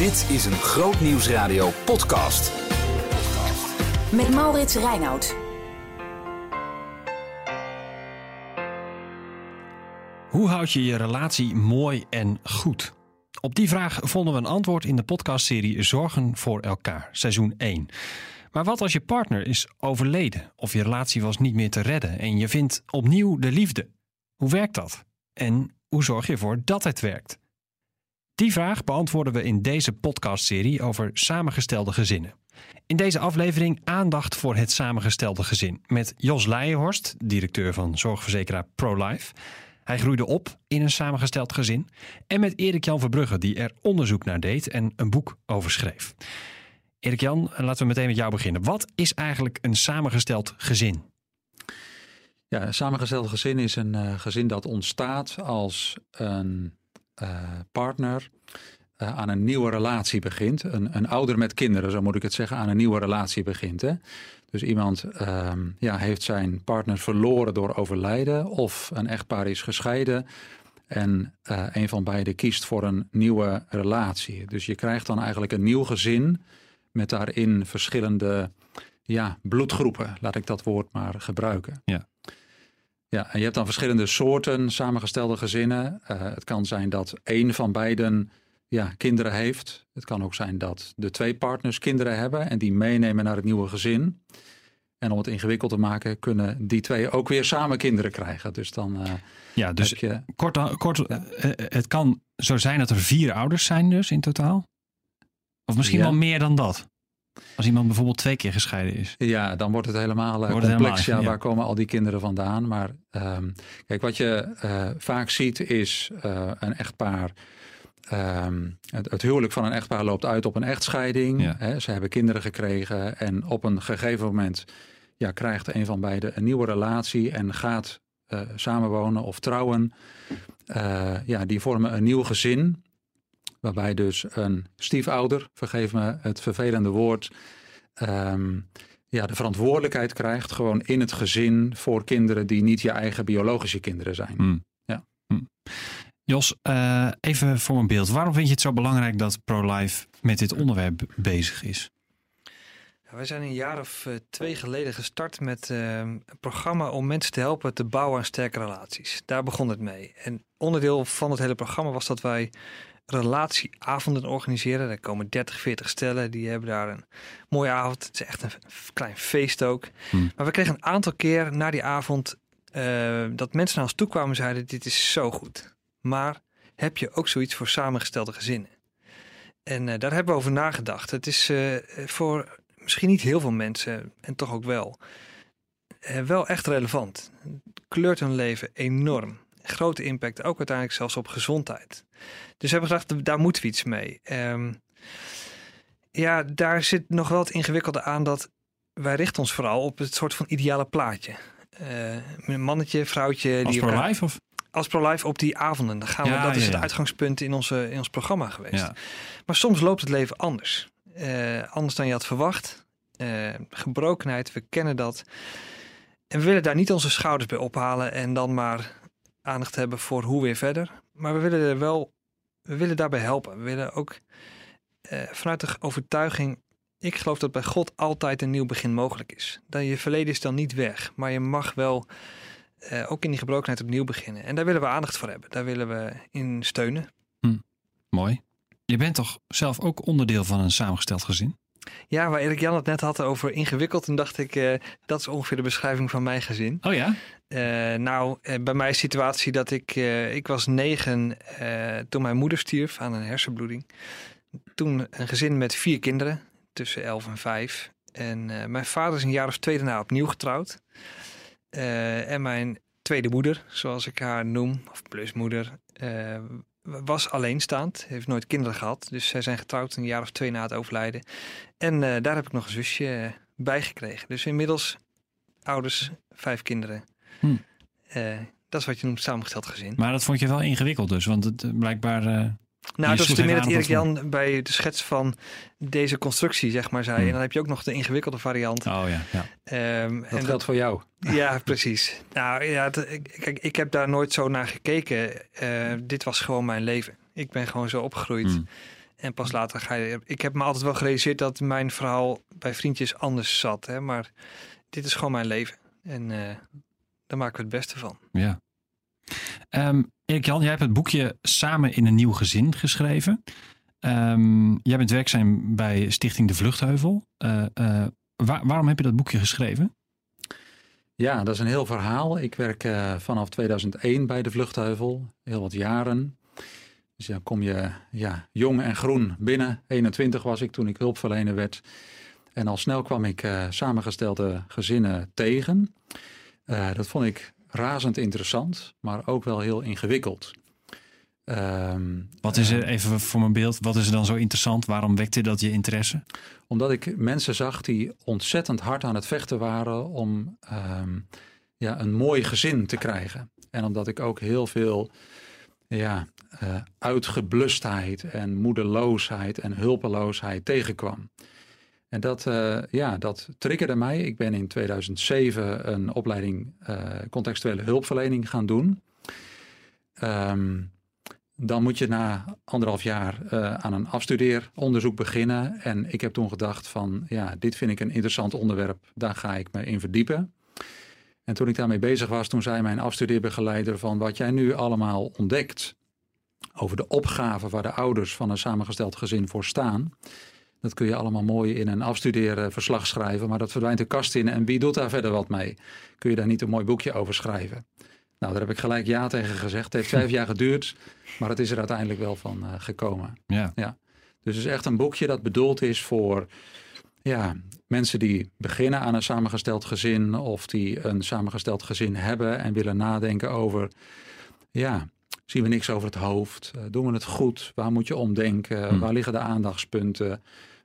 Dit is een Groot Nieuwsradio podcast. Met Maurits Reinoud. Hoe houd je je relatie mooi en goed? Op die vraag vonden we een antwoord in de podcastserie Zorgen voor elkaar, seizoen 1. Maar wat als je partner is overleden of je relatie was niet meer te redden en je vindt opnieuw de liefde? Hoe werkt dat? En hoe zorg je ervoor dat het werkt? Die vraag beantwoorden we in deze podcastserie over samengestelde gezinnen. In deze aflevering aandacht voor het samengestelde gezin met Jos Leijenhorst, directeur van zorgverzekeraar ProLife. Hij groeide op in een samengesteld gezin. En met Erik-Jan Verbrugge, die er onderzoek naar deed en een boek over schreef. Erik-Jan, laten we meteen met jou beginnen. Wat is eigenlijk een samengesteld gezin? Ja, een samengesteld gezin is een uh, gezin dat ontstaat als een partner uh, aan een nieuwe relatie begint. Een, een ouder met kinderen, zo moet ik het zeggen, aan een nieuwe relatie begint. Hè? Dus iemand uh, ja, heeft zijn partner verloren door overlijden of een echtpaar is gescheiden. En uh, een van beiden kiest voor een nieuwe relatie. Dus je krijgt dan eigenlijk een nieuw gezin met daarin verschillende ja, bloedgroepen. Laat ik dat woord maar gebruiken. Ja. Ja, en je hebt dan verschillende soorten samengestelde gezinnen. Uh, het kan zijn dat één van beiden ja, kinderen heeft. Het kan ook zijn dat de twee partners kinderen hebben en die meenemen naar het nieuwe gezin. En om het ingewikkeld te maken, kunnen die twee ook weer samen kinderen krijgen. Dus dan. Uh, ja, dus je... kort, kort ja. uh, het kan zo zijn dat er vier ouders zijn, dus in totaal. Of misschien ja. wel meer dan dat. Als iemand bijvoorbeeld twee keer gescheiden is. Ja, dan wordt het helemaal het complex. Helemaal, ja, waar komen al die kinderen vandaan? Maar um, kijk, wat je uh, vaak ziet is uh, een echtpaar. Um, het, het, huwelijk van een echtpaar loopt uit op een echtscheiding. Ja. Hè, ze hebben kinderen gekregen. En op een gegeven moment ja, krijgt een van beiden een nieuwe relatie. En gaat samenwonen of trouwen. ja, die vormen een nieuw gezin. Waarbij dus een stiefouder, vergeef me het vervelende woord, um, ja, de verantwoordelijkheid krijgt gewoon in het gezin voor kinderen die niet je eigen biologische kinderen zijn. Hmm. Ja. Hmm. Jos, uh, even voor een beeld. Waarom vind je het zo belangrijk dat ProLife met dit onderwerp bezig is? Wij zijn een jaar of uh, twee geleden gestart met uh, een programma om mensen te helpen te bouwen aan sterke relaties. Daar begon het mee. En onderdeel van het hele programma was dat wij relatieavonden organiseren. Daar komen 30, 40 stellen. Die hebben daar een mooie avond. Het is echt een klein feest ook. Hmm. Maar we kregen een aantal keer na die avond uh, dat mensen naar ons toe kwamen en zeiden: Dit is zo goed. Maar heb je ook zoiets voor samengestelde gezinnen? En uh, daar hebben we over nagedacht. Het is uh, voor misschien niet heel veel mensen, en toch ook wel, wel echt relevant. Het kleurt hun leven enorm grote impact, ook uiteindelijk zelfs op gezondheid. Dus we hebben gedacht, daar moeten we iets mee. Um, ja, daar zit nog wel het ingewikkelde aan dat wij richten ons vooral op het soort van ideale plaatje. Uh, een mannetje, vrouwtje. Als pro-life of? Als pro-life op die avonden. Dan gaan we, ja, dat is ja, ja. het uitgangspunt in, onze, in ons programma geweest. Maar soms loopt het leven anders. Uh, anders dan je had verwacht. Uh, gebrokenheid, we kennen dat. En we willen daar niet onze schouders bij ophalen en dan maar aandacht hebben voor hoe weer verder. Maar we willen er wel, we willen daarbij helpen. We willen ook uh, vanuit de overtuiging, ik geloof dat bij God altijd een nieuw begin mogelijk is. Dat je verleden is dan niet weg, maar je mag wel uh, ook in die gebrokenheid opnieuw beginnen. En daar willen we aandacht voor hebben. Daar willen we in steunen. Hm, mooi. Je bent toch zelf ook onderdeel van een samengesteld gezin? Ja, waar Erik Jan het net had over ingewikkeld, toen dacht ik, uh, dat is ongeveer de beschrijving van mijn gezin. Oh ja? Uh, nou, uh, bij mij is de situatie dat ik, ik was negen toen mijn moeder stierf aan een hersenbloeding. Toen een gezin met vier kinderen, tussen elf en vijf. En mijn vader is een jaar of twee daarna opnieuw getrouwd. en mijn tweede moeder, zoals ik haar noem, of plusmoeder, was alleenstaand, heeft nooit kinderen gehad. Dus zij zijn getrouwd een jaar of twee na het overlijden. En uh, daar heb ik nog een zusje bij gekregen. Dus inmiddels ouders, vijf kinderen. Hm. Uh, dat is wat je noemt samengesteld gezin. Maar dat vond je wel ingewikkeld dus, want het blijkbaar... Uh, nou, dat is tenminste dat Erik Jan bij de schets van deze constructie, zeg maar, zei. Hm. En dan heb je ook nog de ingewikkelde variant. Oh ja, ja. Um, dat geldt voor jou. Ja, precies. Nou ja, kijk, ik heb daar nooit zo naar gekeken. Uh, dit was gewoon mijn leven. Ik ben gewoon zo opgegroeid. Mm. En pas later ga je. Ik heb me altijd wel gerealiseerd dat mijn verhaal bij vriendjes anders zat. Hè? Maar dit is gewoon mijn leven. En eh, daar maken we het beste van. Ja. Ehm, Erik Jan, jij hebt het boekje Samen in een nieuw gezin geschreven. Ehm, jij bent werkzaam bij Stichting De Vluchtheuvel. Eh, eh, waar- waarom heb je dat boekje geschreven? Ja, dat is een heel verhaal. Ik werk eh, vanaf 2001 bij de Vluchtheuvel, heel wat jaren. Dus dan kom je ja, jong en groen binnen. 21 was ik toen ik hulpverlener werd. En al snel kwam ik eh, samengestelde gezinnen tegen. Eh, dat vond ik razend interessant, maar ook wel heel ingewikkeld. Ehm, Wat is er, even voor mijn beeld, wat is er dan zo interessant? Waarom wekte dat je interesse? Omdat ik mensen zag die ontzettend hard aan het vechten waren om ehm, ja, een mooi gezin te krijgen. En omdat ik ook heel veel ja, eh, uitgeblustheid en moedeloosheid en hulpeloosheid tegenkwam. En dat, eh, ja, dat triggerde mij. Ik ben in 2007 een opleiding eh, contextuele hulpverlening gaan doen. Ehm, dan moet je na anderhalf jaar eh, aan een afstudeeronderzoek beginnen. En ik heb toen gedacht van, ja, dit vind ik een interessant onderwerp. Daar ga ik me in verdiepen. En toen ik daarmee bezig was, toen zei mijn afstudeerbegeleider van wat jij nu allemaal ontdekt over de opgave waar de ouders van een samengesteld gezin voor staan. Dat kun je allemaal mooi in een afstudeerverslag schrijven, maar dat verdwijnt de kast in. En wie doet daar verder wat mee? Kun je daar niet een mooi boekje over schrijven? Nou, daar heb ik gelijk ja tegen gezegd. Het heeft vijf jaar geduurd, maar het is er uiteindelijk wel van eh, gekomen. Ja. Dus het is echt een boekje dat bedoeld is voor ja, mensen die beginnen aan een samengesteld gezin of die een samengesteld gezin hebben en willen nadenken over, ja, zien we niks over het hoofd? Eh, doen we het goed? Waar moet je omdenken? Hmm. Waar liggen de aandachtspunten?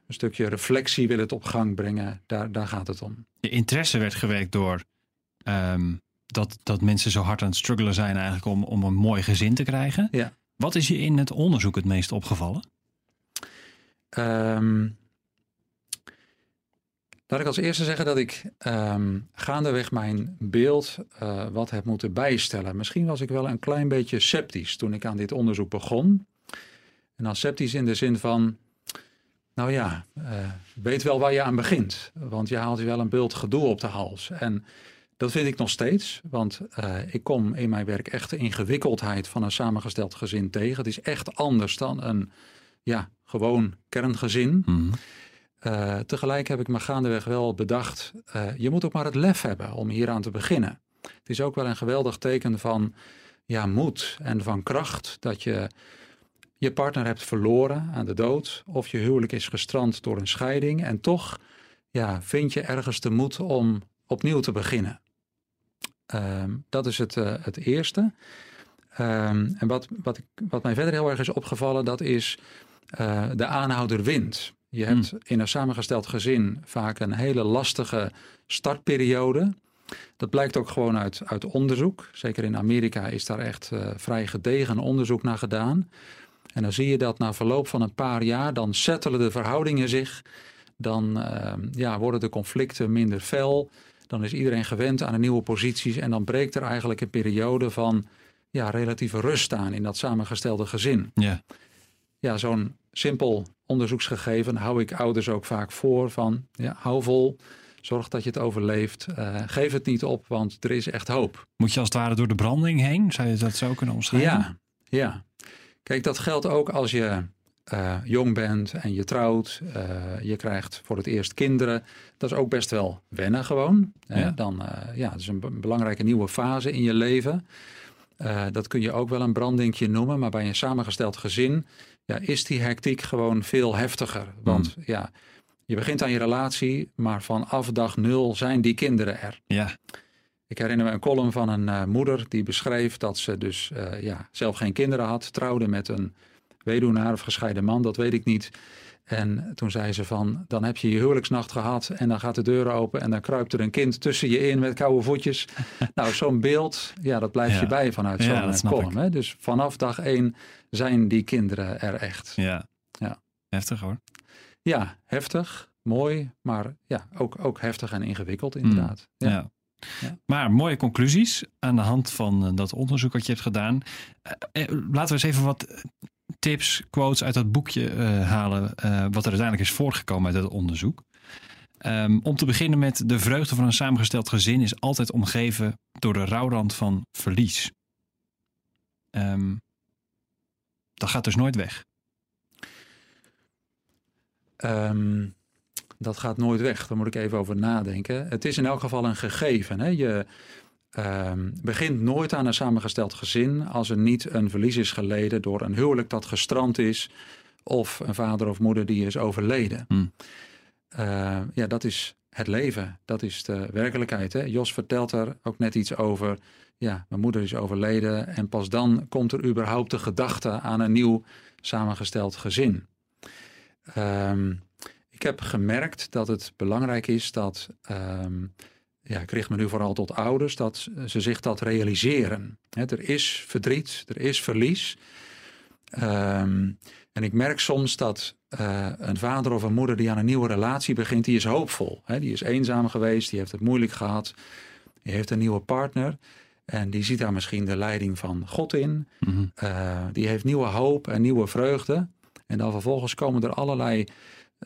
Een stukje reflectie wil het op gang brengen. Daar, daar gaat het om. Je interesse werd gewekt door ehm, dat, dat mensen zo hard aan het struggelen zijn eigenlijk om, om een mooi gezin te krijgen. Ja. Wat is je in het onderzoek het meest opgevallen? Ehm, laat ik als eerste zeggen dat ik ehm, gaandeweg mijn beeld eh, wat heb moeten bijstellen. Misschien was ik wel een klein beetje sceptisch toen ik aan dit onderzoek begon. En dan sceptisch in de zin van, nou ja, eh, weet wel waar je aan begint. Want je haalt je wel een bult gedoe op de hals. En dat vind ik nog steeds, want eh, ik kom in mijn werk echt de ingewikkeldheid van een samengesteld gezin tegen. Het is echt anders dan een ja, gewoon kerngezin. Mhm. Eh, tegelijk heb ik me gaandeweg wel bedacht, eh, je moet ook maar het lef hebben om hieraan te beginnen. Het is ook wel een geweldig teken van ja, moed en van kracht dat je je partner hebt verloren aan de dood of je huwelijk is gestrand door een scheiding en toch ja, vind je ergens de moed om opnieuw te beginnen. Ehm, dat is het, eh, het eerste. Ehm, en wat, wat, ik, wat mij verder heel erg is opgevallen, dat is eh, de aanhouder wint. Je hebt in een samengesteld gezin vaak een hele lastige startperiode. Dat blijkt ook gewoon uit, uit onderzoek. Zeker in Amerika is daar echt eh, vrij gedegen onderzoek naar gedaan. En dan zie je dat na verloop van een paar jaar, dan settelen de verhoudingen zich. Dan eh, ja, worden de conflicten minder fel. Dan is iedereen gewend aan de nieuwe posities. En dan breekt er eigenlijk een periode van ja, relatieve rust aan in dat samengestelde gezin Ja. ja, zo'n simpel onderzoeksgegeven hou ik ouders ook vaak voor van ja, hou vol, zorg dat je het overleeft, eh, geef het niet op, want er is echt hoop. Moet je als het ware door de branding heen? Zou je dat zo kunnen omschrijven? Ja, ja. Kijk, dat geldt ook als je eh, jong bent en je trouwt, eh, je krijgt voor het eerst kinderen. Dat is ook best wel wennen gewoon. Hè? Ja. Dan, eh, ja, het is een be- belangrijke nieuwe fase in je leven. Eh, dat kun je ook wel een brandingje noemen, maar bij een samengesteld gezin ja, is die hectiek gewoon veel heftiger. Want ja, je begint aan je relatie, maar vanaf dag nul zijn die kinderen er. Ja. Ik herinner me een column van een eh, moeder die beschreef dat ze dus eh, ja, zelf geen kinderen had, trouwde met een weduwnaar of gescheiden man, dat weet ik niet. En toen zei ze van, dan heb je je huwelijksnacht gehad en dan gaat de deur open en dan kruipt er een kind tussen je in met koude voetjes. nou, zo'n beeld, ja, dat blijft Ja. je bij vanuit Ja, zo'n dat eh, column. Hè? Dus vanaf dag één zijn die kinderen er echt. Ja. Ja. Heftig hoor. Ja, heftig, mooi, maar ja, ook, ook heftig en ingewikkeld inderdaad. Ja. Ja. Ja. Maar mooie conclusies aan de hand van eh, dat onderzoek wat je hebt gedaan. Eh, laten we eens even wat tips, quotes uit dat boekje eh, halen, eh, wat er uiteindelijk is voortgekomen uit het onderzoek. Ehm, om te beginnen met de vreugde van een samengesteld gezin is altijd omgeven door de rouwrand van verlies. Ehm, dat gaat dus nooit weg. Ehm, dat gaat nooit weg. Daar moet ik even over nadenken. Het is in elk geval een gegeven. Hè? Je ehm, begint nooit aan een samengesteld gezin als er niet een verlies is geleden door een huwelijk dat gestrand is of een vader of moeder die is overleden. Hmm. Uh, ja, dat is het leven. Dat is de werkelijkheid. Hè? Jos vertelt er ook net iets over. Ja, mijn moeder is overleden en pas dan komt er überhaupt de gedachte aan een nieuw samengesteld gezin. Um, ik heb gemerkt dat het belangrijk is dat, um, ja, ik richt me nu vooral tot ouders, dat ze zich dat realiseren. er is verdriet, er is verlies. Um, en ik merk soms dat uh, een vader of een moeder die aan een nieuwe relatie begint, die is hoopvol. Hè? Die is eenzaam geweest, die heeft het moeilijk gehad, die heeft een nieuwe partner. En die ziet daar misschien de leiding van God in. Mm -hmm. uh, die heeft nieuwe hoop en nieuwe vreugde. En dan vervolgens komen er allerlei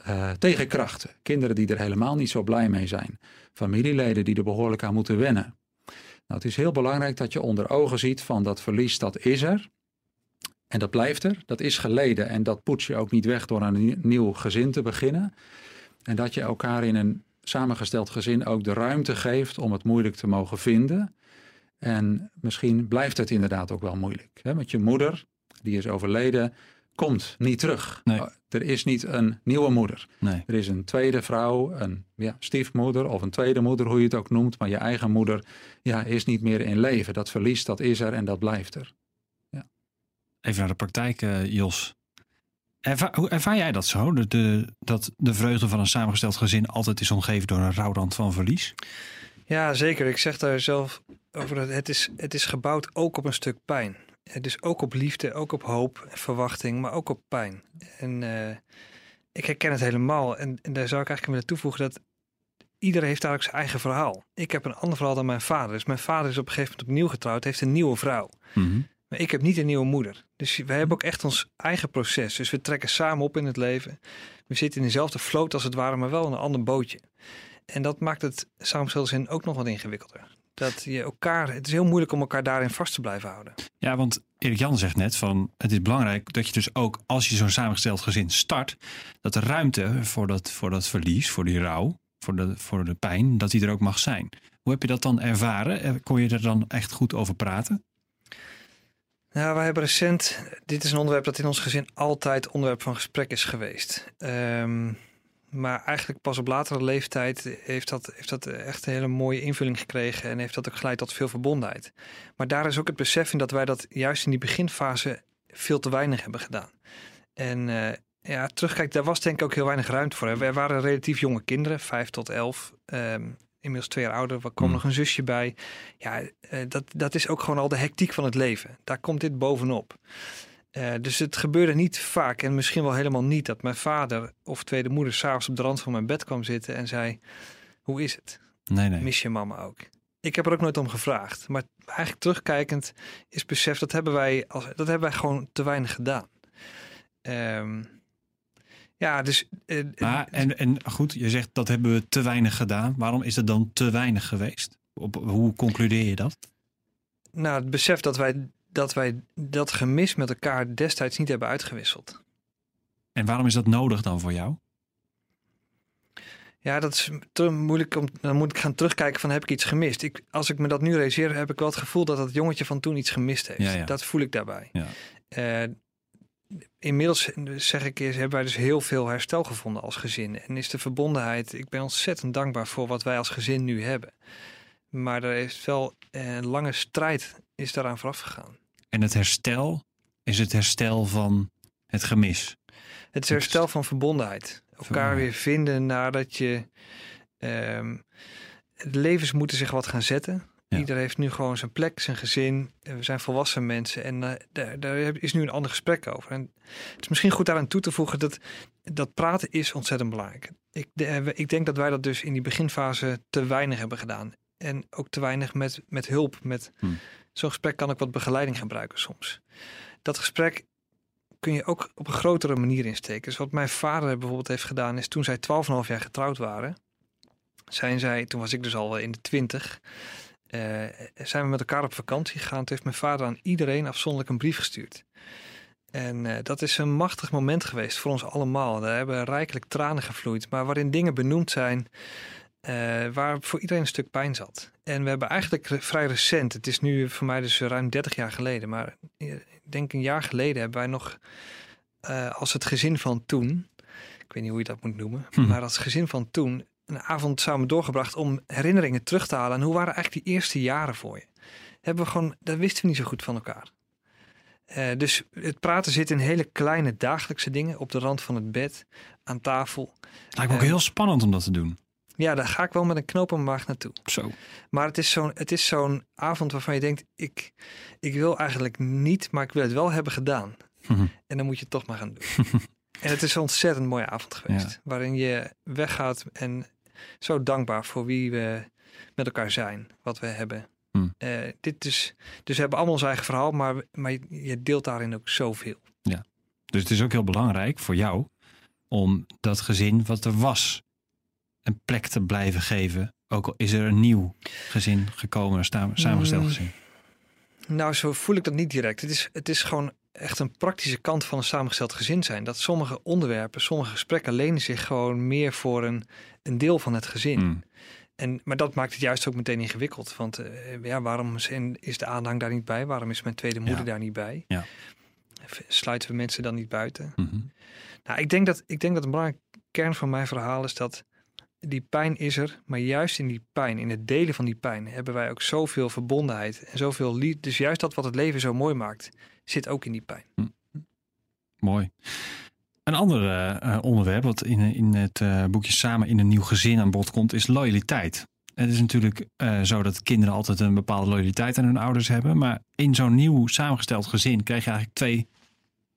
uh, tegenkrachten. Kinderen die er helemaal niet zo blij mee zijn. Familieleden die er behoorlijk aan moeten wennen. Nou, het is heel belangrijk dat je onder ogen ziet van dat verlies, dat is er. En dat blijft er, dat is geleden en dat poets je ook niet weg door een nieuw gezin te beginnen. En dat je elkaar in een samengesteld gezin ook de ruimte geeft om het moeilijk te mogen vinden. En misschien blijft het inderdaad ook wel moeilijk. Hè? Je moeder, die is overleden, komt niet terug. Nee. Er is niet een nieuwe moeder. Nee. Er is een tweede vrouw, een ja, stiefmoeder of een tweede moeder, hoe je het ook noemt. Maar je eigen moeder ja, is niet meer in leven. Dat verlies, dat is er en dat blijft er. Even naar de praktijk, uh, Jos. Hoe ervaar jij dat zo? De, de, dat de vreugde van een samengesteld gezin altijd is omgeven door een rouwrand van verlies? Ja, zeker. Ik zeg daar zelf over dat het is, het is gebouwd ook op een stuk pijn. Het is ook op liefde, ook op hoop verwachting, maar ook op pijn. En uh, ik herken het helemaal. En, en, daar zou ik eigenlijk willen toevoegen dat iedereen heeft eigenlijk zijn eigen verhaal. Ik heb een ander verhaal dan mijn vader. Dus mijn vader is op een gegeven moment opnieuw getrouwd, heeft een nieuwe vrouw. Mm -hmm. Maar ik heb niet een nieuwe moeder. Dus we hebben ook echt ons eigen proces. Dus we trekken samen op in het leven. We zitten in dezelfde vloot als het ware, maar wel in een ander bootje. En dat maakt het samengestelde zin ook nog wat ingewikkelder. Dat je elkaar, het is heel moeilijk om elkaar daarin vast te blijven houden. Ja, want Erik Jan zegt net van het is belangrijk dat je dus ook als je zo'n samengesteld gezin start, dat de ruimte voor dat, voor dat verlies, voor die rouw, voor de, voor de pijn, dat die er ook mag zijn. Hoe heb je dat dan ervaren? Kon je er dan echt goed over praten? Nou, wij hebben recent, dit is een onderwerp dat in ons gezin altijd onderwerp van gesprek is geweest. Um, maar eigenlijk pas op latere leeftijd heeft dat, heeft dat echt een hele mooie invulling gekregen en heeft dat ook geleid tot veel verbondenheid. Maar daar is ook het besef in dat wij dat juist in die beginfase veel te weinig hebben gedaan. En uh, ja, terugkijk, daar was denk ik ook heel weinig ruimte voor. We waren relatief jonge kinderen, vijf tot elf. Um, inmiddels twee jaar ouder. Er kwam Mm. nog een zusje bij. Ja, uh, dat, dat is ook gewoon al de hectiek van het leven. Daar komt dit bovenop. Uh, dus het gebeurde niet vaak en misschien wel helemaal niet dat mijn vader of tweede moeder s'avonds op de rand van mijn bed kwam zitten en zei: Hoe is het? Nee, nee. Mis je mama ook? Ik heb er ook nooit om gevraagd. Maar eigenlijk terugkijkend is besef dat hebben wij, als, dat hebben wij gewoon te weinig gedaan. Um, ja, dus. Uh, maar, en, en goed, je zegt dat hebben we te weinig gedaan. Waarom is het dan te weinig geweest? Op, hoe concludeer je dat? Nou, het besef dat wij, dat wij dat gemis met elkaar destijds niet hebben uitgewisseld. En waarom is dat nodig dan voor jou? Ja, dat is te moeilijk om. Dan moet ik gaan terugkijken van heb ik iets gemist. Ik, als ik me dat nu realiseer, heb ik wel het gevoel dat dat jongetje van toen iets gemist heeft. Ja, ja. Dat voel ik daarbij. Ja. Uh, inmiddels zeg ik eens, hebben wij dus heel veel herstel gevonden als gezin. En is de verbondenheid, ik ben ontzettend dankbaar voor wat wij als gezin nu hebben. Maar er is wel een lange strijd is daaraan vooraf gegaan. En het herstel is het herstel van het gemis. Het is herstel van verbondenheid. Elkaar weer vinden nadat je. Um, de levens moeten zich wat gaan zetten. Ja. Ieder heeft nu gewoon zijn plek, zijn gezin. We zijn volwassen mensen en uh, daar, daar, is nu een ander gesprek over. En het is misschien goed daaraan toe te voegen dat dat praten is ontzettend belangrijk. Ik, de, ik denk dat wij dat dus in die beginfase te weinig hebben gedaan. En ook te weinig met, met hulp. Met Hmm. Zo'n gesprek kan ik wat begeleiding gebruiken soms. Dat gesprek kun je ook op een grotere manier insteken. Dus wat mijn vader bijvoorbeeld heeft gedaan, is toen zij 12,5 jaar getrouwd waren, zijn zij, toen was ik dus al in de 20, eh, zijn we met elkaar op vakantie gegaan. Toen heeft mijn vader aan iedereen afzonderlijk een brief gestuurd. En eh, dat is een machtig moment geweest voor ons allemaal. Daar hebben rijkelijk tranen gevloeid, maar waarin dingen benoemd zijn eh, waar voor iedereen een stuk pijn zat. En we hebben eigenlijk vrij recent, het is nu voor mij dus ruim 30 jaar geleden, maar eh, ik denk een jaar geleden hebben wij nog eh, als het gezin van toen, ik weet niet hoe je dat moet noemen, Hm. maar als gezin van toen een avond samen doorgebracht om herinneringen terug te halen. En hoe waren eigenlijk die eerste jaren voor je? Hebben we gewoon, dat wisten we niet zo goed van elkaar. Dus het praten zit in hele kleine dagelijkse dingen op de rand van het bed, aan tafel. Lijkt me ook heel spannend om dat te doen. Ja, daar ga ik wel met een knoop mijn maag naartoe. Zo. Maar het is zo'n, het is zo'n avond waarvan je denkt, ik, ik wil eigenlijk niet, maar ik wil het wel hebben gedaan. Mhm. En dan moet je het toch maar gaan doen. en het is een ontzettend mooie avond geweest. Ja. Waarin je weggaat en zo dankbaar voor wie we met elkaar zijn. Wat we hebben. Hmm. Eh, dit is, dus we hebben allemaal ons eigen verhaal, maar, maar je- je deelt daarin ook zoveel. Dus het is ook heel belangrijk voor jou om dat gezin wat er was een plek te blijven geven. Ook al is er een nieuw gezin gekomen, een sta- samengesteld Mm. gezin. Nou, zo voel ik dat niet direct. Het is, het is gewoon echt een praktische kant van een samengesteld gezin zijn. Dat sommige onderwerpen, sommige gesprekken lenen zich gewoon meer voor een, een deel van het gezin. Mm. En, maar dat maakt het juist ook meteen ingewikkeld. Want eh, ja, waarom is de aanhang daar niet bij? Waarom is mijn tweede moeder Ja. daar niet bij? Ja. Sluiten we mensen dan niet buiten? Mhm. Nou, ik denk dat, ik denk dat een belangrijke kern van mijn verhaal is dat die pijn is er. Maar juist in die pijn, in het delen van die pijn, hebben wij ook zoveel verbondenheid en zoveel liefde. Dus juist dat wat het leven zo mooi maakt, zit ook in die pijn. Mooi. Een ander eh, eh, onderwerp wat in, in het eh, boekje Samen in een nieuw gezin aan bod komt, is loyaliteit. Het is natuurlijk zo dat kinderen altijd een bepaalde loyaliteit aan hun ouders hebben. Maar in zo'n nieuw samengesteld gezin krijg je eigenlijk twee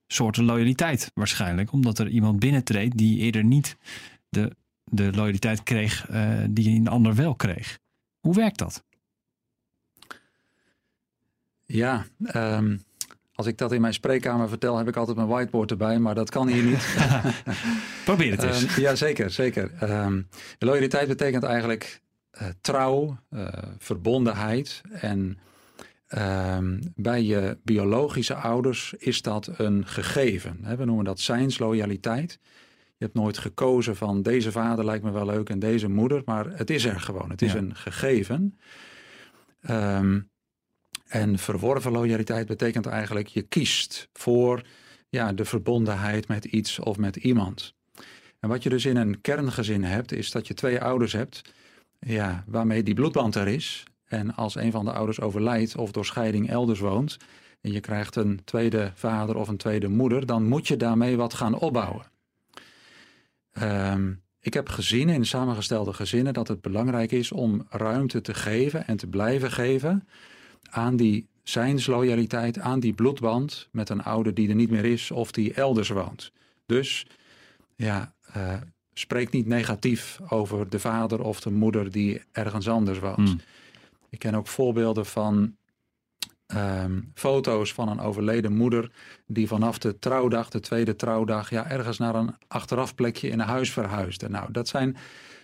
soorten loyaliteit waarschijnlijk. Omdat er iemand binnentreedt die eerder niet de, de loyaliteit kreeg eh, die een ander wel kreeg. Hoe werkt dat? Ja, ehm, als ik dat in mijn spreekkamer vertel, heb ik altijd mijn whiteboard erbij, maar dat kan hier niet. Probeer het eens. Ehm, ja, zeker, zeker. Ehm, loyaliteit betekent eigenlijk eh, trouw, eh, verbondenheid. En bij je biologische ouders is dat een gegeven. Hè? We noemen dat zijnsloyaliteit. Je hebt nooit gekozen van deze vader lijkt me wel leuk en deze moeder, maar het is er gewoon. Het is Ja. een gegeven. Ehm, en verworven loyaliteit betekent eigenlijk je kiest voor ja, de verbondenheid met iets of met iemand. En wat je dus in een kerngezin hebt, is dat je twee ouders hebt, ja, waarmee die bloedband er is. En als een van de ouders overlijdt of door scheiding elders woont, en je krijgt een tweede vader of een tweede moeder, dan moet je daarmee wat gaan opbouwen. Ehm, ik heb gezien in samengestelde gezinnen dat het belangrijk is om ruimte te geven en te blijven geven aan die zijnsloyaliteit, aan die bloedband met een ouder die er niet meer is of die elders woont. Dus ja, eh, spreek niet negatief over de vader of de moeder die ergens anders woont. Mm. Ik ken ook voorbeelden van ehm, foto's van een overleden moeder die vanaf de trouwdag, de tweede trouwdag, ja, ergens naar een achterafplekje in een huis verhuisde. Nou, dat zijn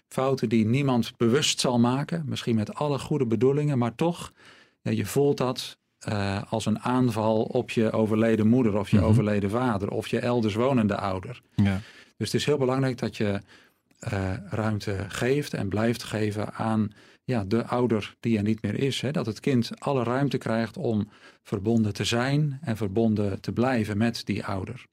fouten die niemand bewust zal maken, misschien met alle goede bedoelingen, maar toch, ja, je voelt dat eh, als een aanval op je overleden moeder of je Mhm. overleden vader of je elders wonende ouder. Ja. Dus het is heel belangrijk dat je eh, ruimte geeft en blijft geven aan ja, de ouder die er niet meer is. Hè? Dat het kind alle ruimte krijgt om verbonden te zijn en verbonden te blijven met die ouder.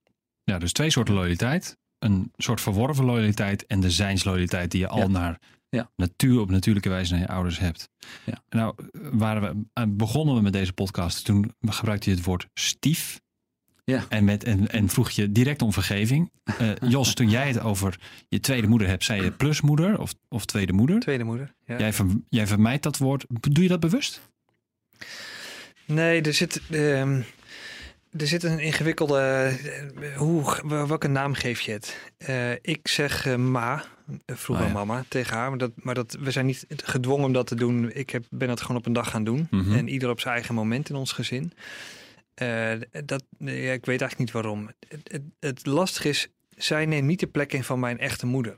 Ja, dus twee soorten loyaliteit. Een soort verworven loyaliteit en de zijnsloyaliteit die je al Ja. naar Ja. natuur op natuurlijke wijze naar je ouders hebt. Ja. Nou, waren we, eh, begonnen we met deze podcast. Toen gebruikte je het woord stief. Ja. En, met, en, en vroeg je direct om vergeving. Eh, Jos, toen jij het over je tweede moeder hebt, zei je plusmoeder of, of tweede moeder. Tweede moeder. Ja. Jij, ver, jij vermijdt dat woord. Doe je dat bewust? Nee, er zit, ehm, er zit een ingewikkelde. eh, hoe, welke naam geef je het? Eh, ik zeg eh, ma, vroeger Oh ja. mama, tegen haar. Maar, dat, maar dat, we zijn niet gedwongen om dat te doen. Ik heb, ben dat gewoon op een dag gaan doen. Mhm. En ieder op zijn eigen moment in ons gezin. Eh, dat, ja, ik weet eigenlijk niet waarom. Het, het, het lastige is, zij neemt niet de plek in van mijn echte moeder.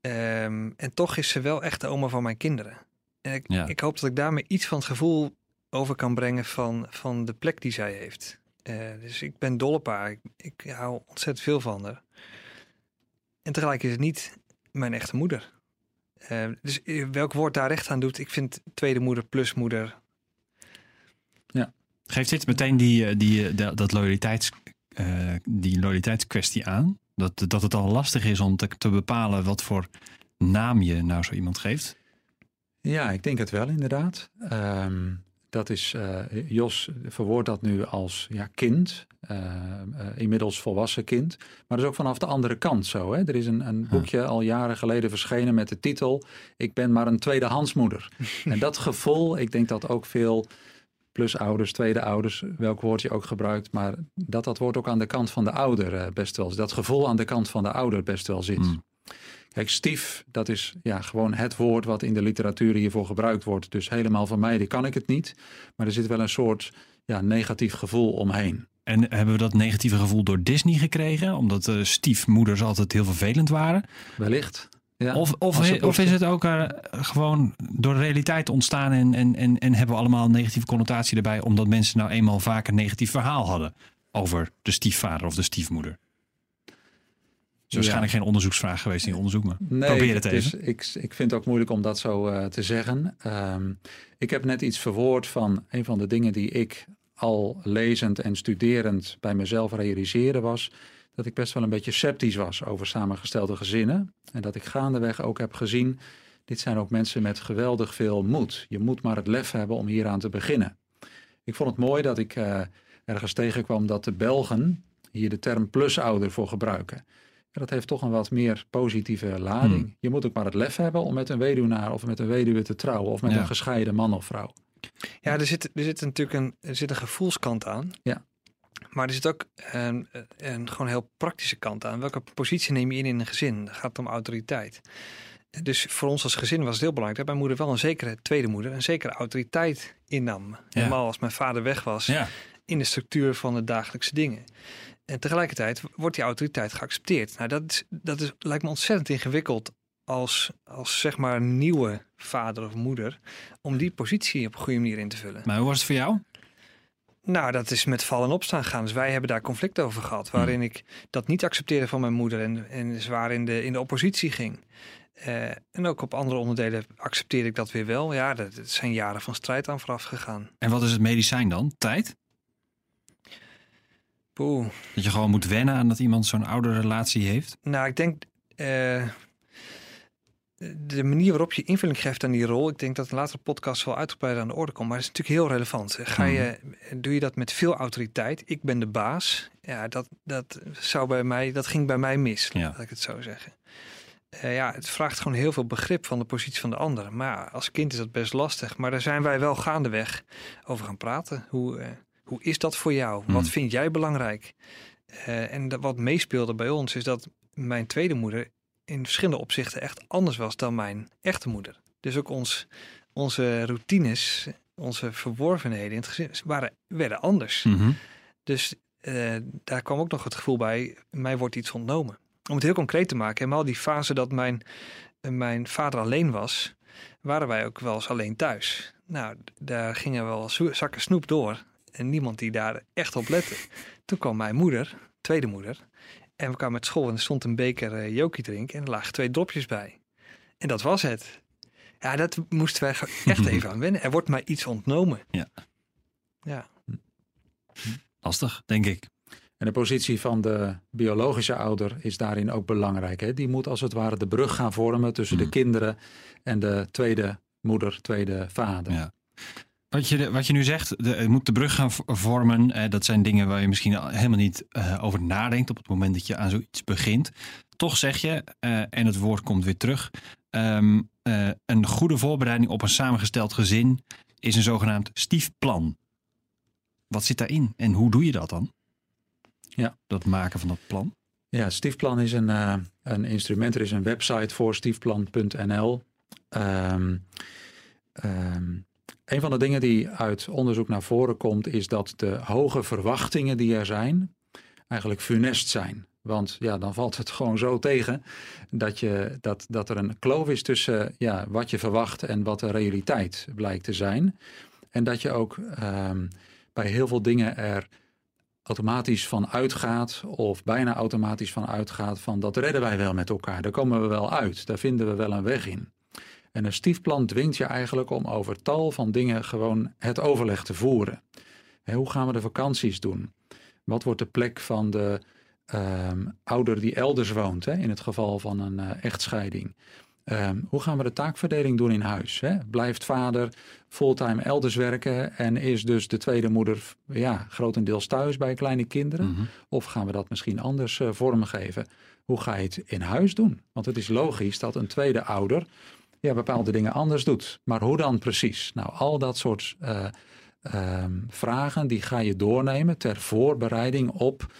Ehm, en toch is ze wel echt de oma van mijn kinderen. En ik, Ja. ik hoop dat ik daarmee iets van het gevoel over kan brengen van, van de plek die zij heeft. Eh, dus ik ben dol op haar. Ik, ik hou ontzettend veel van haar. En tegelijk is het niet mijn echte moeder. Eh, dus welk woord daar recht aan doet, ik vind tweede moeder plus moeder. Geeft dit meteen die, eh, die, eh, dat- loyaliteits, eh, die loyaliteitskwestie aan? Dat, dat het al lastig is om te, te bepalen wat voor naam je nou zo iemand geeft? Ja, ik denk het wel inderdaad. Ehm, dat is, Jos verwoordt dat nu als ja, kind, eh, eh, inmiddels volwassen kind. Maar dat is ook vanaf de andere kant zo. Hè? Er is een, een boekje al jaren geleden verschenen met de titel Ik ben maar een tweedehandsmoeder. en dat gevoel, ik denk dat ook veel plusouders, tweede ouders, welk woord je ook gebruikt, maar dat dat woord ook aan de kant van de ouder eh, best wel, dat gevoel aan de kant van de ouder best wel zit. Hmm. Kijk, stief, dat is ja, gewoon het woord wat in de literatuur hiervoor gebruikt wordt. Dus helemaal van mij, die kan ik het niet. Maar er zit wel een soort ja, negatief gevoel omheen. En hebben we dat negatieve gevoel door Disney gekregen? Omdat de stiefmoeders altijd heel vervelend waren? Wellicht. Ja, Of, of, of is het ook eh, gewoon door de realiteit ontstaan en, en, en, en hebben we allemaal een negatieve connotatie erbij, omdat mensen nou eenmaal vaak een negatief verhaal hadden over de stiefvader of de stiefmoeder? Het is waarschijnlijk geen onderzoeksvraag geweest in onderzoek, maar Nee, probeer het even. ik, ik vind het ook moeilijk om dat zo eh, te zeggen. Ehm, ik heb net iets verwoord van een van de dingen die ik al lezend en studerend bij mezelf realiseerde was dat ik best wel een beetje sceptisch was over samengestelde gezinnen. En dat ik gaandeweg ook heb gezien, dit zijn ook mensen met geweldig veel moed. Je moet maar het lef hebben om hieraan te beginnen. Ik vond het mooi dat ik eh, ergens tegenkwam dat de Belgen hier de term plusouder voor gebruiken. En dat heeft toch een wat meer positieve lading. Hmm. Je moet ook maar het lef hebben om met een weduwnaar of met een weduwe te trouwen of met Ja. een gescheiden man of vrouw. Ja, er zit, er zit natuurlijk een, er zit een gevoelskant aan. Ja. Maar er zit ook een, een gewoon heel praktische kant aan. Welke positie neem je in in een gezin? Het gaat om autoriteit. Dus voor ons als gezin was het heel belangrijk dat mijn moeder wel een zekere tweede moeder, een zekere autoriteit innam. Helemaal als mijn vader weg was Ja, in de structuur van de dagelijkse dingen. En tegelijkertijd wordt die autoriteit geaccepteerd. Nou, dat, is, dat is, lijkt me ontzettend ingewikkeld als, als zeg maar nieuwe vader of moeder om die positie op een goede manier in te vullen. maar hoe was het voor jou? Nou, dat is met vallen en opstaan gaan. Dus wij hebben daar conflict over gehad. Waarin ik dat niet accepteerde van mijn moeder. En, en zwaar in de, in de oppositie ging. Eh, en ook op andere onderdelen accepteerde ik dat weer wel. Ja, dat, dat zijn jaren van strijd aan vooraf gegaan. En wat is het medicijn dan? Tijd? Poeh. Dat je gewoon moet wennen aan dat iemand zo'n oude relatie heeft? Nou, ik denk... eh, de manier waarop je invulling geeft aan die rol... ik denk dat een latere podcast wel uitgebreid aan de orde komt... maar het is natuurlijk heel relevant. Ga je, doe je dat met veel autoriteit? Ik ben de baas. Ja, dat, dat, zou bij mij, dat ging bij mij mis, Ja. laat ik het zo zeggen. Eh, ja, het vraagt gewoon heel veel begrip van de positie van de ander. Maar ja, als kind is dat best lastig. Maar daar zijn wij wel gaandeweg over gaan praten. Hoe, eh, hoe is dat voor jou? Wat vind jij belangrijk? Eh, en dat, wat meespeelde bij ons is dat mijn tweede moeder in verschillende opzichten echt anders was dan mijn echte moeder. Dus ook ons, onze routines, onze verworvenheden in het gezin waren, werden anders. Mhm. Dus eh, daar kwam ook nog het gevoel bij, mij wordt iets ontnomen. Om het heel concreet te maken, helemaal die fase dat mijn, mijn vader alleen was, waren wij ook wel eens alleen thuis. Nou, daar gingen wel zakken snoep door en niemand die daar echt op lette. Toen kwam mijn moeder, tweede moeder, en we kwamen met school en er stond een beker eh jokie drinken en er lagen twee dropjes bij. En dat was het. Ja, dat moesten wij echt even aan wennen. Er wordt mij iets ontnomen. Ja. Ja. Lastig, denk ik. En de positie van de biologische ouder is daarin ook belangrijk. Hè? Die moet als het ware de brug gaan vormen tussen de Hmm. kinderen en de tweede moeder, tweede vader. Ja. Wat je, wat je nu zegt, de, het moet de brug gaan vormen. Eh, dat zijn dingen waar je misschien al helemaal niet eh, over nadenkt op het moment dat je aan zoiets begint. Toch zeg je, eh, en het woord komt weer terug, ehm, eh, een goede voorbereiding op een samengesteld gezin is een zogenaamd stiefplan. Wat zit daarin en hoe doe je dat dan? Ja. Dat maken van dat plan. Ja, Stiefplan is een, een instrument. Er is een website voor stiefplan.nl. Ehm, ehm, een van de dingen die uit onderzoek naar voren komt, is dat de hoge verwachtingen die er zijn, eigenlijk funest zijn. Want ja, dan valt het gewoon zo tegen dat, je, dat, dat er een kloof is tussen ja, wat je verwacht en wat de realiteit blijkt te zijn. En dat je ook ehm, bij heel veel dingen er automatisch van uitgaat, of bijna automatisch van uitgaat, van dat redden wij wel met elkaar. Daar komen we wel uit, daar vinden we wel een weg in. En een stiefplan dwingt je eigenlijk om over tal van dingen gewoon het overleg te voeren. hoe gaan we de vakanties doen? Wat wordt de plek van de um, ouder die elders woont, hè, in het geval van een uh, echtscheiding? Um, hoe gaan we de taakverdeling doen in huis? Hè? Blijft vader fulltime elders werken en is dus de tweede moeder ja, grotendeels thuis bij kleine kinderen? Mm -hmm. Of gaan we dat misschien anders uh, vormgeven? Hoe ga je het in huis doen? Want het is logisch dat een tweede ouder ja, bepaalde dingen anders doet. Maar hoe dan precies? Nou, al dat soort uh, um, vragen die ga je doornemen ter voorbereiding op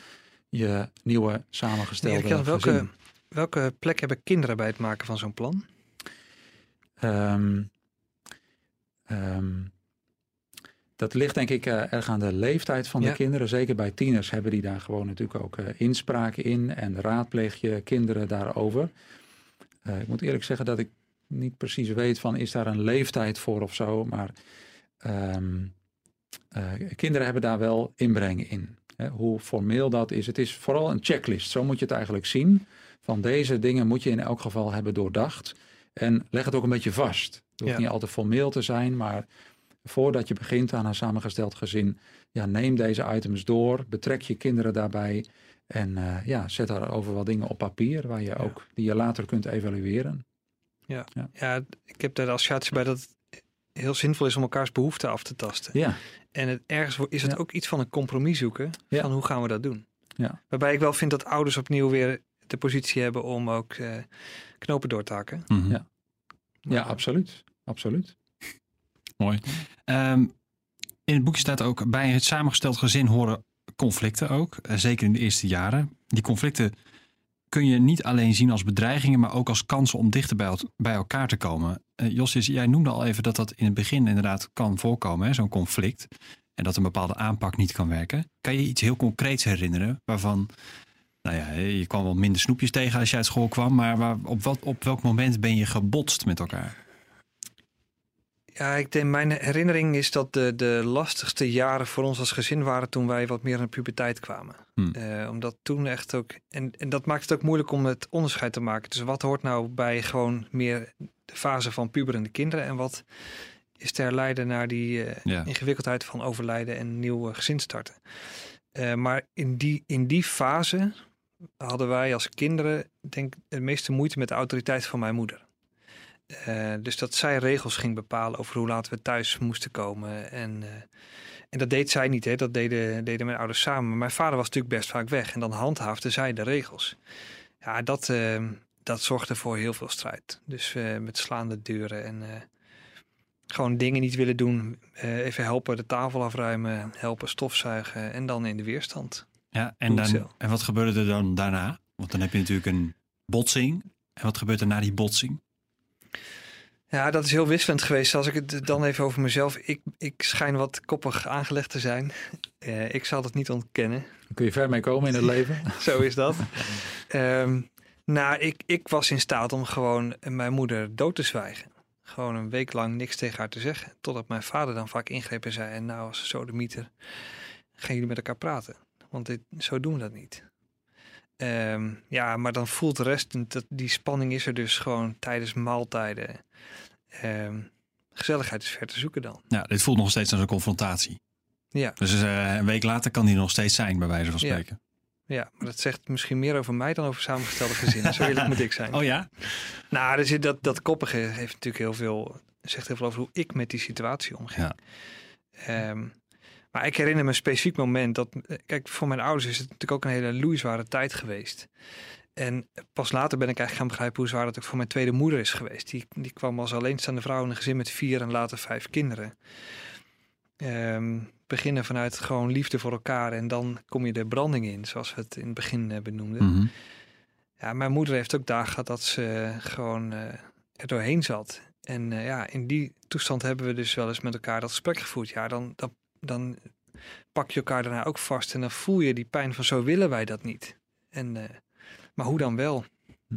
je nieuwe samengestelde nee, welke, welke plek hebben kinderen bij het maken van zo'n plan? Um, um, dat ligt denk ik uh, erg aan de leeftijd van de kinderen. Zeker bij tieners hebben die daar gewoon natuurlijk ook uh, inspraak in. En raadpleeg je kinderen daarover. Uh, ik moet eerlijk zeggen dat ik niet precies weet van is daar een leeftijd voor of zo. Maar um, kinderen hebben daar wel inbreng in. Hè, hoe formeel dat is. Het is vooral een checklist. Zo moet je het eigenlijk zien. Van deze dingen moet je in elk geval hebben doordacht. En leg het ook een beetje vast. Het hoeft Ja. niet altijd formeel te zijn, maar voordat je begint aan een samengesteld gezin, ja, neem deze items door, betrek je kinderen daarbij en uh, ja, zet daarover wat dingen op papier waar je Ja. ook die je later kunt evalueren. Ja, ik heb daar de associatie bij dat het heel zinvol is om elkaars behoeften af te tasten. Ja, En het, ergens is het Ja. ook iets van een compromis zoeken Ja. van hoe gaan we dat doen. Ja. Waarbij ik wel vind dat ouders opnieuw weer de positie hebben om ook eh, knopen door te hakken. Mhm. Ja. ja, absoluut. Absoluut. Mooi. Ehm, in het boekje staat ook bij het samengesteld gezin horen conflicten ook. eh, zeker in de eerste jaren. Die conflicten kun je niet alleen zien als bedreigingen, maar ook als kansen om dichter bij, el- bij elkaar te komen. Eh Josjes, jij noemde al even dat dat in het begin inderdaad kan voorkomen, zo'n conflict. En dat een bepaalde aanpak niet kan werken. Kan je iets heel concreets herinneren waarvan, nou ja, je kwam wel minder snoepjes tegen als je uit school kwam, maar waar, op, wat, op welk moment ben je gebotst met elkaar? Ja, ik denk, mijn herinnering is dat de, de lastigste jaren voor ons als gezin waren toen wij wat meer in de puberteit kwamen. Hmm. Eh, omdat toen echt ook, en, en dat maakt het ook moeilijk om het onderscheid te maken. Dus wat hoort nou bij gewoon meer de fase van puberende kinderen en wat is te herleiden naar die eh, Ja. ingewikkeldheid van overlijden en nieuw gezin starten. Eh, maar in die, in die fase hadden wij als kinderen, denk ik, de meeste moeite met de autoriteit van mijn moeder. Eh, dus dat zij regels ging bepalen over hoe laat we thuis moesten komen. En, eh, en dat deed zij niet, hè? dat deden, deden mijn ouders samen. Maar mijn vader was natuurlijk best vaak weg en dan handhaafde zij de regels. Ja, dat, eh, dat zorgde voor heel veel strijd. Dus met slaande deuren en gewoon dingen niet willen doen. Even helpen de tafel afruimen, helpen stofzuigen en dan in de weerstand. Ja, en, dan, en wat gebeurde er dan daarna? Want dan heb je natuurlijk een botsing. En wat gebeurt er na die botsing? Ja, dat is heel wisselend geweest. Als ik het dan even over mezelf. Ik, ik schijn wat koppig aangelegd te zijn. Eh, ik zal het niet ontkennen. Kun je ver mee komen in het leven. Zo is dat. Ehm, nou, ik, ik was in staat om gewoon mijn moeder dood te zwijgen. Gewoon een week lang niks tegen haar te zeggen. Totdat mijn vader dan vaak ingreep en zei... En nou, als sodemieter, gaan jullie met elkaar praten. Want dit, zo doen we dat niet. Ehm, ja, maar dan voelt de rest... Dat, die spanning is er dus gewoon tijdens maaltijden. Ehm, gezelligheid is ver te zoeken dan. Ja, dit voelt nog steeds als een confrontatie. Ja. Dus eh, een week later kan die nog steeds zijn, bij wijze van spreken. Ja, maar dat zegt misschien meer over mij dan over samengestelde gezinnen. Zo eerlijk moet ik zijn. Oh ja? Nou, er zit dat, dat koppige heeft natuurlijk heel veel, zegt heel veel over hoe ik met die situatie omging. Ja. Ehm, maar ik herinner me een specifiek moment dat, eh, kijk, voor mijn ouders is het natuurlijk ook een hele loeizware tijd geweest. En pas later ben ik eigenlijk gaan begrijpen hoe zwaar dat ook voor mijn tweede moeder is geweest. Die, die kwam als alleenstaande vrouw in een gezin met vier en later vijf kinderen. Ehm, beginnen vanuit gewoon liefde voor elkaar en dan kom je de branding in, zoals we het in het begin eh, benoemden. Mhm. Ja, mijn moeder heeft ook dagen gehad dat ze gewoon eh, er doorheen zat. En ja, in die toestand hebben we dus wel eens met elkaar dat gesprek gevoerd. Ja, dan, dan, dan pak je elkaar daarna ook vast en dan voel je die pijn van zo willen wij dat niet. En, eh, maar hoe dan wel? Hm?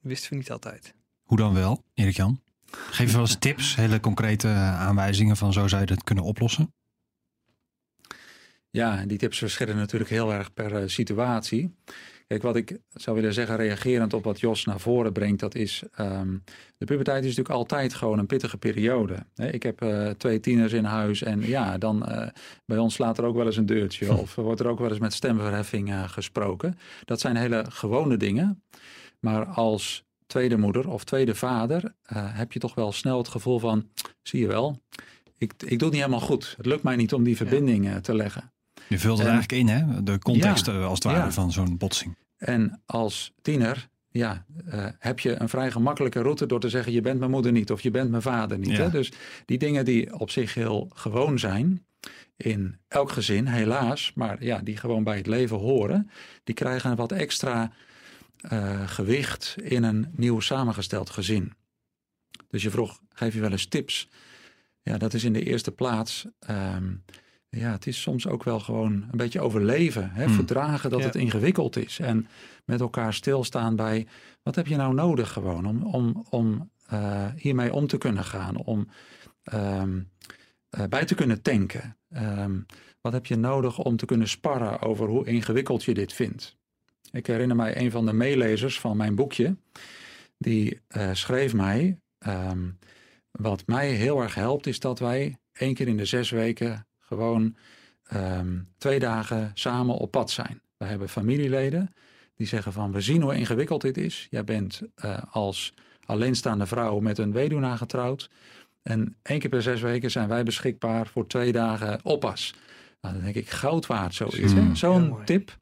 Wisten we niet altijd. Hoe dan wel, Erik-Jan? Geef je wel eens tips, hele concrete eh, aanwijzingen van zo zou je dat kunnen oplossen? Ja, en die tips verschillen natuurlijk heel erg per eh, situatie. Kijk, wat ik zou willen zeggen, reagerend op wat Jos naar voren brengt, dat is. ehm, de puberteit is natuurlijk altijd gewoon een pittige periode. Ik heb eh, twee tieners in huis en ja, dan eh, bij ons slaat er ook wel eens een deurtje. Of wordt er ook wel eens met stemverheffing eh, gesproken. Dat zijn hele gewone dingen. Maar als tweede moeder of tweede vader heb je toch wel snel het gevoel van: zie je wel, ik, ik doe het niet helemaal goed. Het lukt mij niet om die verbinding te leggen. Je vult het En- eigenlijk in, hè? De context Ja, eh, als het ware ja. van zo'n botsing. En als tiener ja, eh, heb je een vrij gemakkelijke route door te zeggen: je bent mijn moeder niet of je bent mijn vader niet. Ja. Hè? Dus die dingen die op zich heel gewoon zijn in elk gezin, helaas, maar ja, die gewoon bij het leven horen, die krijgen een wat extra eh, gewicht in een nieuw samengesteld gezin. Dus je vroeg: geef je wel eens tips? Ja, dat is in de eerste plaats. ehm, ja, het is soms ook wel gewoon een beetje overleven. Hè? Hmm. Verdragen dat Ja. het ingewikkeld is. En met elkaar stilstaan bij wat heb je nou nodig gewoon om, om, om eh, hiermee om te kunnen gaan. Om ehm, eh, bij te kunnen tanken. Ehm, wat heb je nodig om te kunnen sparren over hoe ingewikkeld je dit vindt. Ik herinner mij een van de meelezers van mijn boekje. Die eh, schreef mij. ehm, wat mij heel erg helpt is dat wij één keer in de zes weken gewoon ehm, twee dagen samen op pad zijn. We hebben familieleden die zeggen van we zien hoe ingewikkeld dit is. Jij bent eh, als alleenstaande vrouw met een weduwnaar getrouwd. En één keer per zes weken zijn wij beschikbaar voor twee dagen oppas. Nou, dan denk ik goud waard zoiets. hè? Mm. Zo'n tip,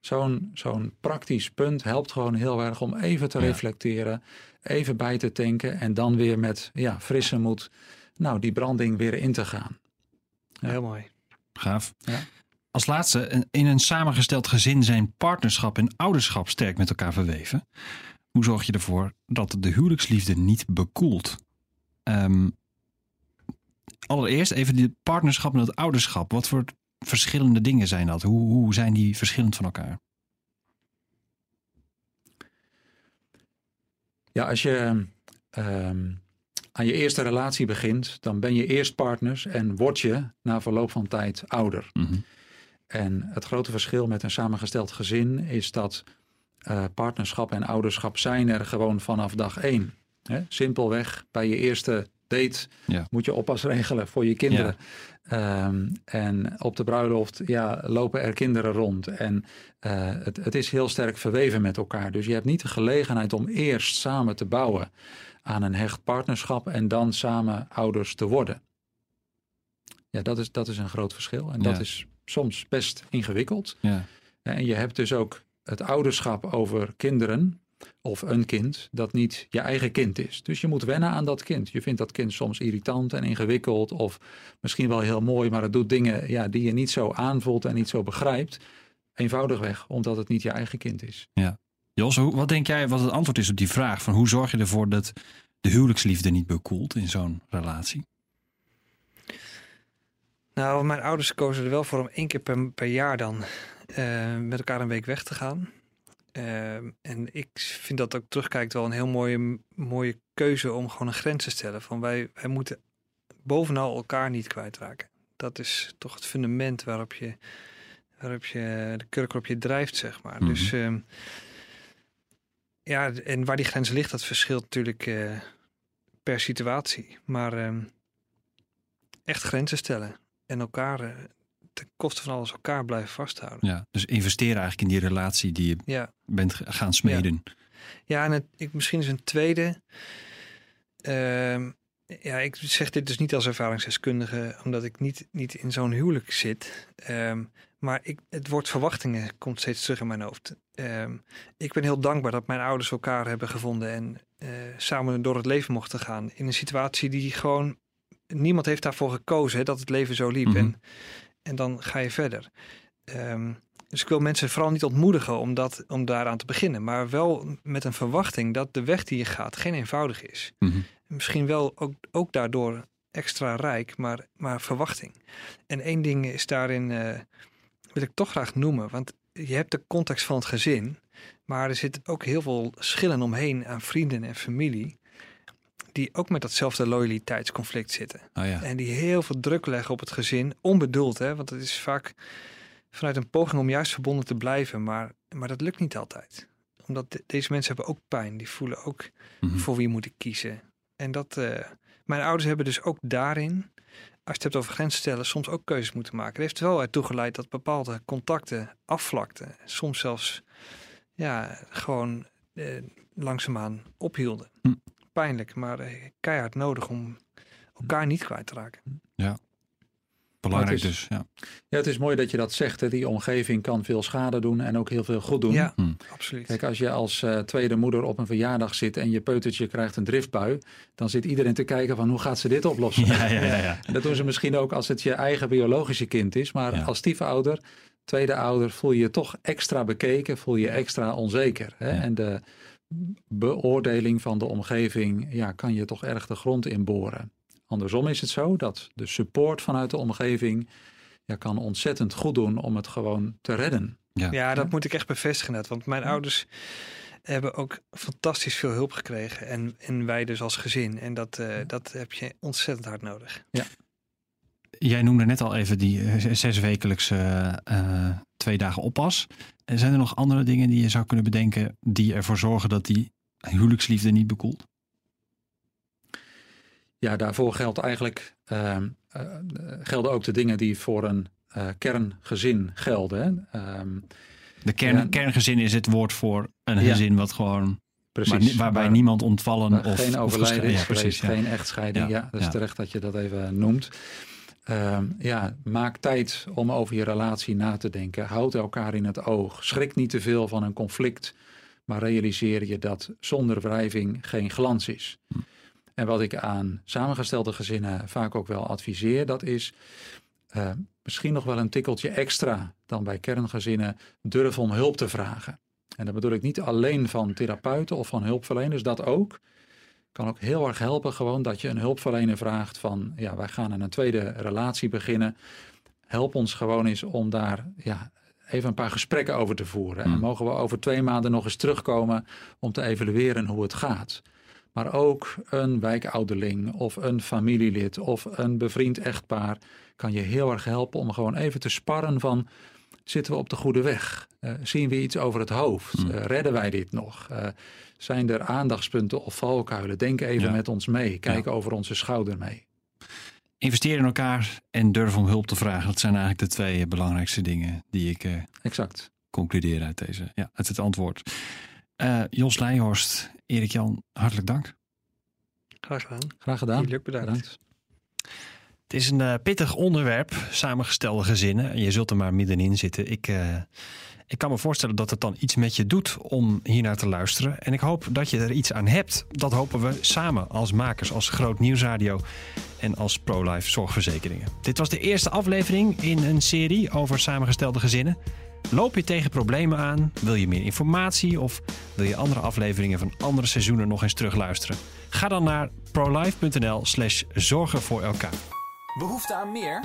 zo'n zo'n praktisch punt helpt gewoon heel erg om even te Ja. reflecteren, even bij te tanken en dan weer met ja, frisse moed nou, die branding weer in te gaan. Ja. Heel mooi. Gaaf. Ja. Als laatste, in een samengesteld gezin zijn partnerschap en ouderschap sterk met elkaar verweven. Hoe zorg je ervoor dat de huwelijksliefde niet bekoelt? Ehm, allereerst even de partnerschap en het ouderschap. Wat voor verschillende dingen zijn dat? Hoe, hoe zijn die verschillend van elkaar? Ja, als je ehm, aan je eerste relatie begint, dan ben je eerst partners en word je na verloop van tijd ouder. Mhm. En het grote verschil met een samengesteld gezin is dat eh, partnerschap en ouderschap zijn er gewoon vanaf dag één. Hè? Simpelweg, bij je eerste date Ja. moet je oppas regelen voor je kinderen. Ehm, en op de bruiloft ja, lopen er kinderen rond. En eh, het, het is heel sterk verweven met elkaar. Dus je hebt niet de gelegenheid om eerst samen te bouwen aan een hecht partnerschap en dan samen ouders te worden. Ja, dat is, dat is een groot verschil. En dat Ja. is soms best ingewikkeld. Ja. En je hebt dus ook het ouderschap over kinderen of een kind dat niet je eigen kind is. Dus je moet wennen aan dat kind. Je vindt dat kind soms irritant en ingewikkeld of misschien wel heel mooi, maar het doet dingen ja, die je niet zo aanvoelt en niet zo begrijpt. Eenvoudigweg omdat het niet je eigen kind is. Jos, wat denk jij wat het antwoord is op die vraag? Van hoe zorg je ervoor dat de huwelijksliefde niet bekoelt in zo'n relatie? Nou, mijn ouders kozen er wel voor om één keer per, per jaar dan eh, met elkaar een week weg te gaan. Ehm, en ik vind dat ook terugkijkt wel een heel mooie, mooie keuze om gewoon een grens te stellen. Van wij, wij moeten bovenal elkaar niet kwijtraken. Dat is toch het fundament waarop je, waarop je de kurk op je drijft, zeg maar. Mhm. Dus ehm, ja, en waar die grens ligt, dat verschilt natuurlijk eh, per situatie. Maar ehm, echt grenzen stellen en elkaar eh, ten koste van alles elkaar blijven vasthouden. Ja, dus investeren eigenlijk in die relatie die je Ja, bent gaan smeden. ja en het, ik, misschien is een tweede. Ehm, ja, ik zeg dit dus niet als ervaringsdeskundige, omdat ik niet, niet in zo'n huwelijk zit. Ehm, maar ik, het woord verwachtingen komt steeds terug in mijn hoofd. Ehm, ik ben heel dankbaar dat mijn ouders elkaar hebben gevonden en eh, samen door het leven mochten gaan. In een situatie die gewoon, niemand heeft daarvoor gekozen, hè, dat het leven zo liep. Mhm. en, en dan ga je verder. Ehm, Dus ik wil mensen vooral niet ontmoedigen om, dat, om daaraan te beginnen. Maar wel met een verwachting dat de weg die je gaat geen eenvoudig is. Mhm. Misschien wel ook, ook daardoor extra rijk, maar, maar verwachting. En één ding is daarin, eh, wil ik toch graag noemen. Want je hebt de context van het gezin. Maar er zitten ook heel veel schillen omheen aan vrienden en familie. Die ook met datzelfde loyaliteitsconflict zitten. Oh ja. En die heel veel druk leggen op het gezin. Onbedoeld, hè? Want het is vaak vanuit een poging om juist verbonden te blijven. Maar, maar dat lukt niet altijd. Omdat de- deze mensen hebben ook pijn. Die voelen ook Mhm. voor wie moet ik kiezen. En dat, eh, mijn ouders hebben dus ook daarin, als je het hebt over grenzen stellen, soms ook keuzes moeten maken. Het heeft er wel ertoe geleid dat bepaalde contacten afvlakten. Soms zelfs, ja, gewoon eh, langzaamaan ophielden. Hm. Pijnlijk, maar eh, keihard nodig om elkaar niet kwijt te raken. Belangrijk dus. Ja. Ja, het is mooi dat je dat zegt. Hè. Die omgeving kan veel schade doen en ook heel veel goed doen. Ja, Hm. absoluut. Kijk, als je als eh, tweede moeder op een verjaardag zit en je peutertje krijgt een driftbui, dan zit iedereen te kijken van hoe gaat ze dit oplossen. Ja, ja, ja, ja. En dat doen ze misschien ook als het je eigen biologische kind is. Maar Ja. als stiefouder, tweede ouder, voel je je toch extra bekeken, voel je je extra onzeker. Hè? Ja. En de beoordeling van de omgeving ja, kan je toch erg de grond inboren. Andersom is het zo dat de support vanuit de omgeving ja, kan ontzettend goed doen om het gewoon te redden. Ja, dat moet ik echt bevestigen net. Want mijn ouders hebben ook fantastisch veel hulp gekregen. En, en wij dus als gezin. En dat, eh, dat heb je ontzettend hard nodig. Jij noemde net al even die eh, zeswekelijkse eh, twee dagen oppas. En zijn er nog andere dingen die je zou kunnen bedenken die ervoor zorgen dat die huwelijksliefde niet bekoelt? Ja, daarvoor geldt eigenlijk, ehm, eh, gelden ook de dingen die voor een eh, kerngezin gelden. Hè? Ehm, De kern, kerngezin is het woord voor een Ja. gezin wat gewoon precies. waar waarbij Waar- niemand ontvallen waar of geen overlijden ja, precies. Ja. geen echtscheiding. Ja, dat is terecht dat je dat even noemt. Ehm, ja, maak tijd om over je relatie na te denken. Houd elkaar in het oog. Schrik niet te veel van een conflict, maar realiseer je dat zonder wrijving geen glans is. Hm. En wat ik aan samengestelde gezinnen vaak ook wel adviseer, dat is eh, misschien nog wel een tikkeltje extra dan bij kerngezinnen durf om hulp te vragen. En dat bedoel ik niet alleen van therapeuten of van hulpverleners, dat ook. Kan ook heel erg helpen gewoon dat je een hulpverlener vraagt van, ja, wij gaan aan een tweede relatie beginnen. Help ons gewoon eens om daar ja, even een paar gesprekken over te voeren. En Hmm. mogen we over twee maanden nog eens terugkomen om te evalueren hoe het gaat. Maar ook een wijkouderling of een familielid of een bevriend echtpaar kan je heel erg helpen om gewoon even te sparren van zitten we op de goede weg? Eh, zien we iets over het hoofd? Hmm. Eh, redden wij dit nog? Eh, zijn er aandachtspunten of valkuilen? Denk even Ja. met ons mee. Kijk over onze schouder mee. Investeer in elkaar en durf om hulp te vragen. Dat zijn eigenlijk de twee belangrijkste dingen die ik Exact. concludeer uit, deze, ja, uit het antwoord. Jos Leijhorst, Erik Jan, hartelijk dank. Graag gedaan. Graag gedaan. Jullie ook bedankt. Bedankt. Het is een eh, pittig onderwerp, samengestelde gezinnen. En je zult er maar middenin zitten. Ik, eh, ik kan me voorstellen dat het dan iets met je doet om hier naar te luisteren. En ik hoop dat je er iets aan hebt. Dat hopen we samen als makers, als Groot Nieuwsradio en als ProLife Zorgverzekeringen. Dit was de eerste aflevering in een serie over samengestelde gezinnen. Loop je tegen problemen aan? Wil je meer informatie of wil je andere afleveringen van andere seizoenen nog eens terugluisteren? Ga dan naar prolife.nl slash zorgen voor elkaar. Behoefte aan meer?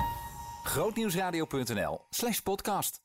Grootnieuwsradio.nl slash podcast.